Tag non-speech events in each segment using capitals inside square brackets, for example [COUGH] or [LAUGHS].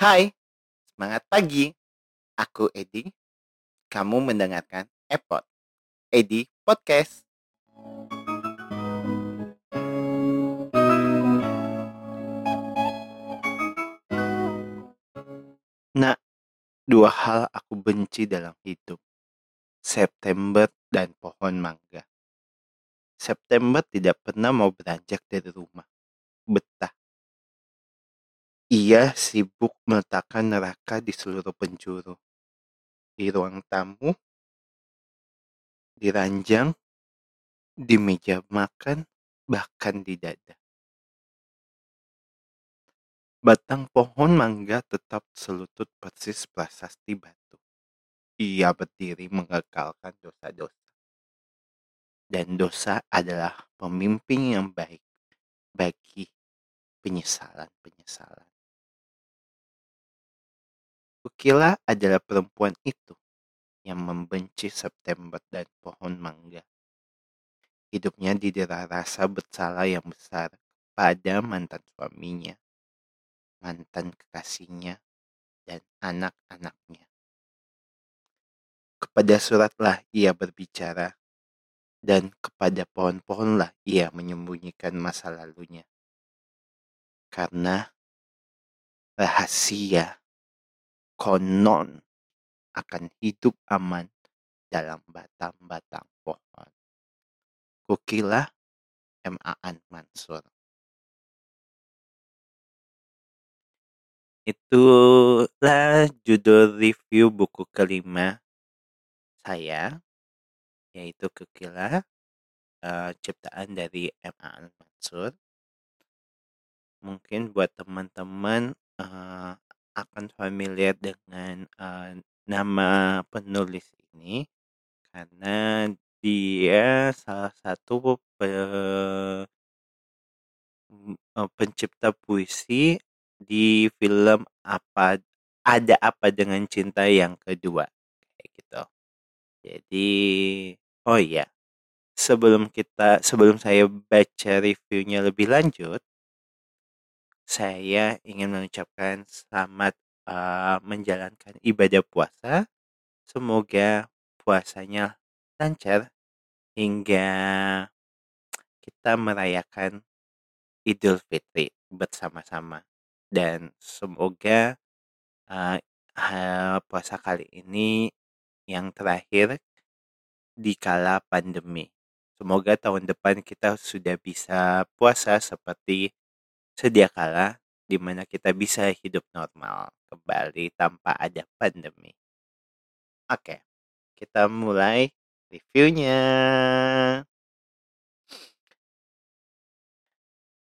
Hai, semangat pagi. Aku Edi. Kamu mendengarkan Epot. Edi Podcast. Nah, dua hal aku benci dalam hidup. September dan pohon mangga. September tidak pernah mau beranjak dari rumah. Ia sibuk meletakkan neraka di seluruh penjuru. Di ruang tamu, di ranjang, di meja makan, bahkan di dada. Batang pohon mangga tetap selutut persis prasasti batu. Ia berdiri mengekalkan dosa-dosa. Dan dosa adalah pemimpin yang baik bagi penyesalan-penyesalan. Ukila adalah perempuan itu yang membenci September dan pohon mangga. Hidupnya didera rasa bersalah yang besar pada mantan suaminya, mantan kekasihnya, dan anak-anaknya. Kepada suratlah ia berbicara, dan kepada pohon-pohonlah ia menyembunyikan masa lalunya. Karena rahasia konon akan hidup aman dalam batang-batang pohon. Kukila M. Aan Mansur. Itulah judul review buku kelima saya, yaitu Kukila, uh, ciptaan dari M. Aan Mansur. Mungkin buat teman-teman uh, akan familiar dengan uh, nama penulis ini karena dia salah satu pe, pencipta puisi di film apa ada apa dengan cinta yang kedua kayak gitu. Jadi oh iya sebelum kita sebelum saya baca reviewnya lebih lanjut saya ingin mengucapkan selamat uh, menjalankan ibadah puasa semoga puasanya lancar hingga kita merayakan Idul Fitri bersama-sama dan semoga uh, puasa kali ini yang terakhir di kala pandemi. Semoga tahun depan kita sudah bisa puasa seperti sedia kala di mana kita bisa hidup normal kembali tanpa ada pandemi. Oke, kita mulai reviewnya.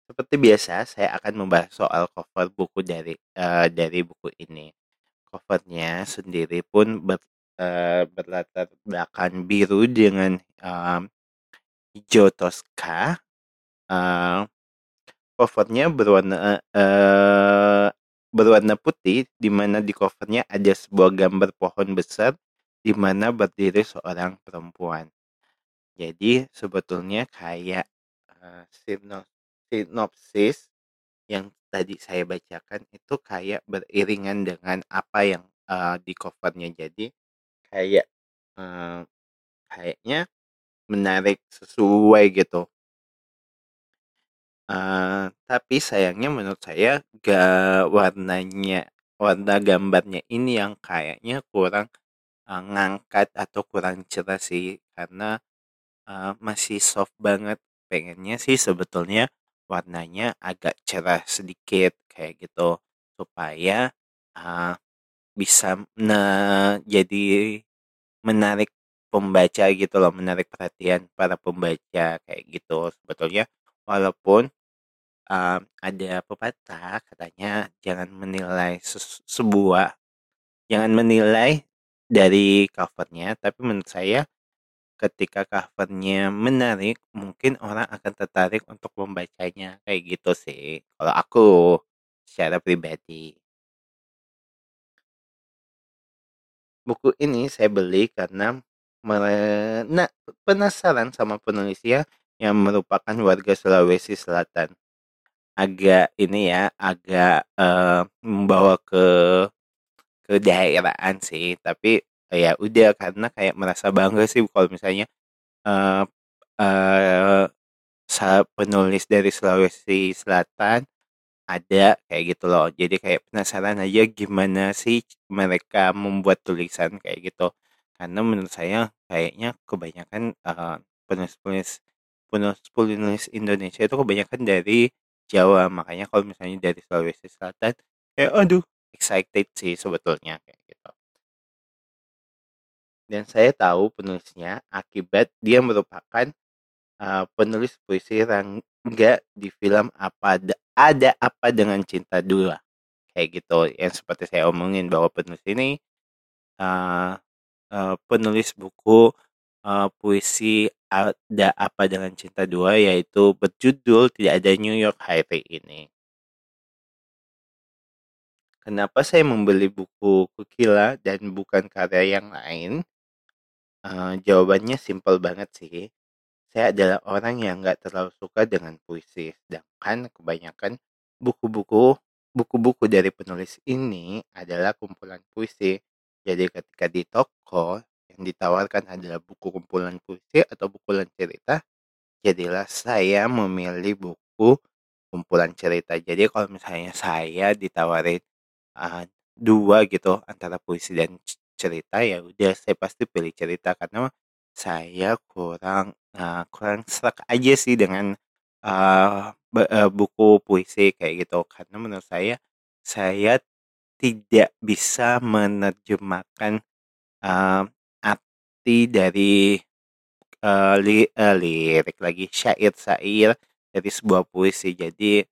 Seperti biasa, saya akan membahas soal cover buku dari uh, dari buku ini. Covernya sendiri pun ber, uh, berlatar belakang biru dengan uh, hijau toska. Uh, covernya berwarna uh, berwarna putih, di mana di covernya ada sebuah gambar pohon besar, di mana berdiri seorang perempuan. Jadi sebetulnya kayak uh, sinopsis yang tadi saya bacakan itu kayak beriringan dengan apa yang uh, di covernya jadi kayak uh, kayaknya menarik sesuai gitu uh, tapi sayangnya menurut saya gak warnanya warna gambarnya ini yang kayaknya kurang uh, ngangkat atau kurang cerah sih. Karena uh, masih soft banget. Pengennya sih sebetulnya warnanya agak cerah sedikit kayak gitu. Supaya uh, bisa nah, jadi menarik pembaca gitu loh menarik perhatian para pembaca kayak gitu. Sebetulnya walaupun uh, ada pepatah katanya jangan menilai sebuah jangan menilai dari covernya tapi menurut saya ketika covernya menarik mungkin orang akan tertarik untuk membacanya. Kayak gitu sih kalau aku secara pribadi. Buku ini saya beli karena penasaran sama penulisnya yang merupakan warga Sulawesi Selatan agak ini ya, agak, eee, membawa ke kedaerahan sih, tapi ya udah karena kayak merasa bangga sih kalau misalnya, eee, sa penulis dari Sulawesi Selatan ada kayak gitu loh. Jadi kayak penasaran aja gimana sih mereka membuat tulisan kayak gitu. Karena menurut saya kayaknya kebanyakan, eee, penulis-penulis penulis-penulis Indonesia itu kebanyakan dari Jawa, makanya kalau misalnya dari Sulawesi Selatan, kayak aduh excited sih sebetulnya kayak gitu. Dan saya tahu penulisnya akibat dia merupakan, eee, penulis puisi Rangga di film Apa Da Ada Apa Dengan Cinta 2, kayak gitu. Yang seperti saya omongin bahwa penulis ini, eee eee, penulis buku, eee, puisi Ada Apa Dengan Cinta 2 yaitu berjudul Tidak Ada New York hari ini. Kenapa saya membeli buku Kukila dan bukan karya yang lain? Eee, jawabannya simpel banget sih. Saya adalah orang yang nggak terlalu suka dengan puisi, sedangkan kebanyakan buku-buku buku-buku dari penulis ini adalah kumpulan puisi. Jadi ketika di toko yang ditawarkan adalah buku kumpulan puisi atau kumpulan cerita, jadilah saya memilih buku kumpulan cerita. Jadi kalau misalnya saya ditawarin uh, dua gitu antara puisi dan cerita ya udah saya pasti pilih cerita karena saya kurang uh, kurang serak aja sih dengan uh, buku puisi kayak gitu karena menurut saya saya tidak bisa menerjemahkan uh, dari uh, li, uh, lirik lagi syair-syair dari sebuah puisi. Jadi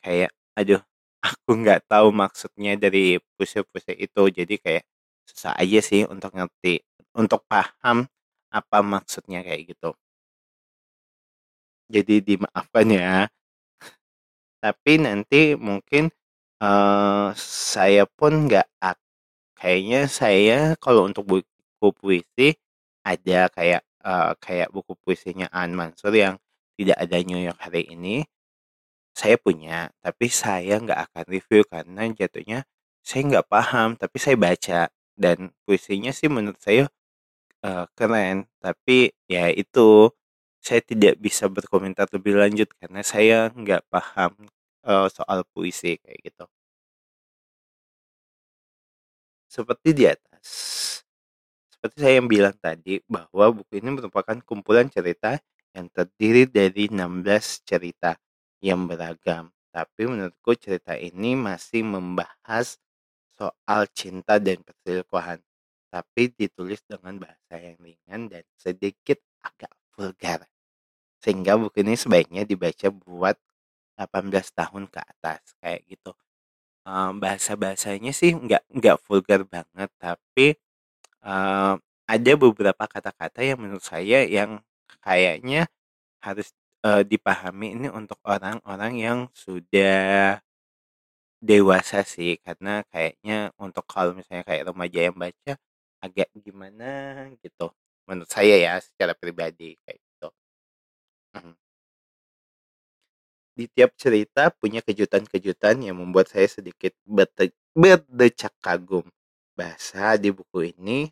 kayak aduh [LAUGHS] aku nggak tahu maksudnya dari puisi-puisi itu. Jadi kayak susah aja sih untuk ngerti untuk paham apa maksudnya kayak gitu. Jadi dimaafkan ya. Tapi nanti mungkin uh, saya pun nggak kayaknya saya kalau untuk buku puisi ada kayak uh, kayak buku puisinya An Mansur yang tidak ada New York hari ini saya punya tapi saya nggak akan review karena jatuhnya saya nggak paham tapi saya baca. Dan puisinya sih menurut saya uh, keren tapi ya itu saya tidak bisa berkomentar lebih lanjut karena saya nggak paham uh, soal puisi kayak gitu. Seperti di atas seperti saya yang bilang tadi bahwa buku ini merupakan kumpulan cerita yang terdiri dari 16 cerita yang beragam. Tapi menurutku cerita ini masih membahas soal cinta dan perselingkuhan. Tapi ditulis dengan bahasa yang ringan dan sedikit agak vulgar. Sehingga buku ini sebaiknya dibaca buat 18 tahun ke atas kayak gitu. Bahasa bahasanya sih nggak nggak vulgar banget tapi um, ada beberapa kata-kata yang menurut saya yang kayaknya harus uh, dipahami ini untuk orang-orang yang sudah dewasa sih. Karena kayaknya untuk kalau misalnya kayak remaja yang baca agak gimana gitu. Menurut saya ya secara pribadi kayak gitu. Hmm. di tiap cerita punya kejutan-kejutan yang membuat saya sedikit berdecak kagum. Bahasa di buku ini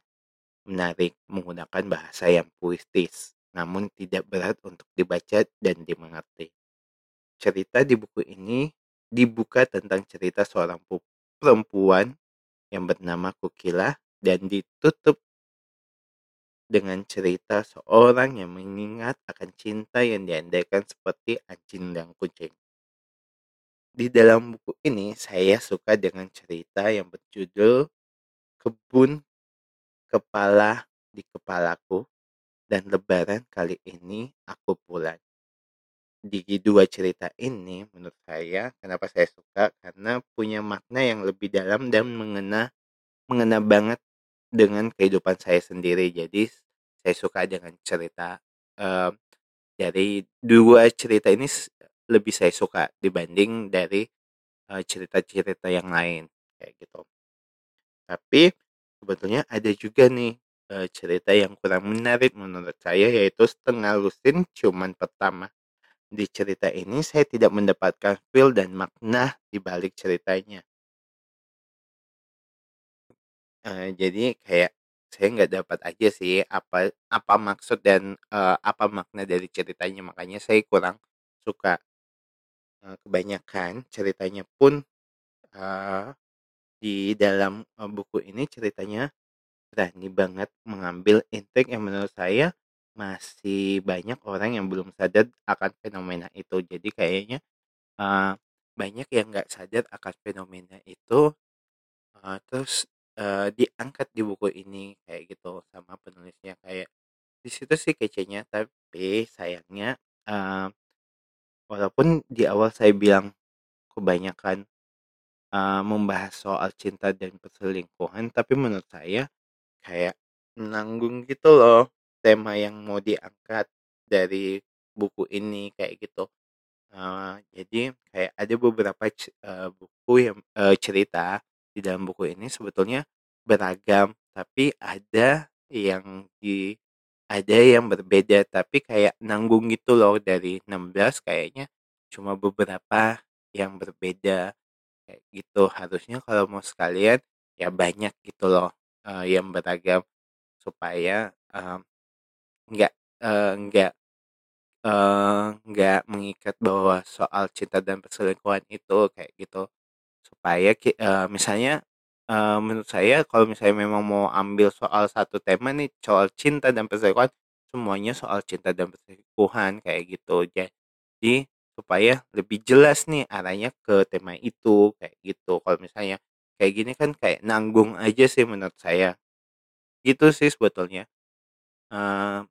menarik menggunakan bahasa yang puitis namun tidak berat untuk dibaca dan dimengerti. Cerita di buku ini dibuka tentang cerita seorang perempuan yang bernama Kukila dan ditutup dengan cerita seorang yang mengingat akan cinta yang diandaikan seperti anjing dan kucing. Di dalam buku ini saya suka dengan cerita yang berjudul Kebun Kepala di Kepalaku dan lebaran kali ini aku pulang. Di dua cerita ini menurut saya kenapa saya suka karena punya makna yang lebih dalam dan mengena mengena banget dengan kehidupan saya sendiri. Jadi saya suka dengan cerita uh, dari dua cerita ini lebih saya suka dibanding dari cerita-cerita uh, yang lain kayak gitu. Tapi sebetulnya ada juga nih cerita yang kurang menarik menurut saya yaitu setengah lusin cuman pertama di cerita ini saya tidak mendapatkan feel dan makna di balik ceritanya. Uh, jadi kayak saya nggak dapat aja sih apa apa maksud dan uh, apa makna dari ceritanya makanya saya kurang suka uh, kebanyakan ceritanya pun uh, di dalam buku ini ceritanya berani banget mengambil intrik yang menurut saya masih banyak orang yang belum sadar akan fenomena itu. Jadi kayaknya uh, banyak yang nggak sadar akan fenomena itu uh, terus uh, diangkat di buku ini kayak gitu sama penulisnya. Kayak di situ sih kecenya tapi sayangnya uh, walaupun di awal saya bilang kebanyakan uh, membahas soal cinta dan perselingkuhan tapi menurut saya kayak menanggung gitu loh tema yang mau diangkat dari buku ini kayak gitu. Uh, jadi kayak ada beberapa uh, buku yang uh, cerita di dalam buku ini sebetulnya beragam tapi ada yang di ada yang berbeda tapi kayak nanggung gitu loh dari 16 kayaknya cuma beberapa yang berbeda kayak gitu. Harusnya kalau mau sekalian ya banyak gitu loh uh, yang beragam supaya nggak uh, nggak uh, nggak mengikat bahwa soal cinta dan perselingkuhan itu kayak gitu. Supaya uh, misalnya uh, menurut saya kalau misalnya memang mau ambil soal satu tema nih soal cinta dan perselingkuhan semuanya soal cinta dan perselingkuhan kayak gitu. Jadi supaya lebih jelas nih arahnya ke tema itu kayak gitu kalau misalnya kayak gini kan kayak nanggung aja sih menurut saya gitu sih sebetulnya uh,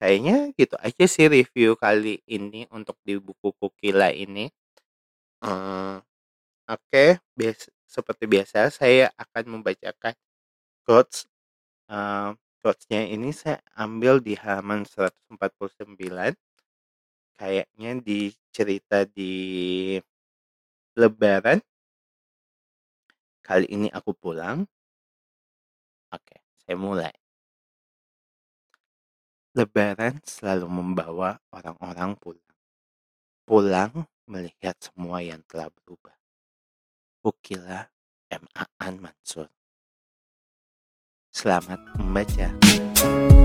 kayaknya gitu aja sih review kali ini untuk di buku Kukila ini uh, Oke, bias seperti biasa saya akan membacakan quotes. Uh, quotesnya ini saya ambil di halaman 149. Kayaknya di cerita di Lebaran. Kali ini aku pulang. Oke, saya mulai. Lebaran selalu membawa orang-orang pulang. Pulang melihat semua yang telah berubah. Ukila M. Aan Mansur. Selamat membaca.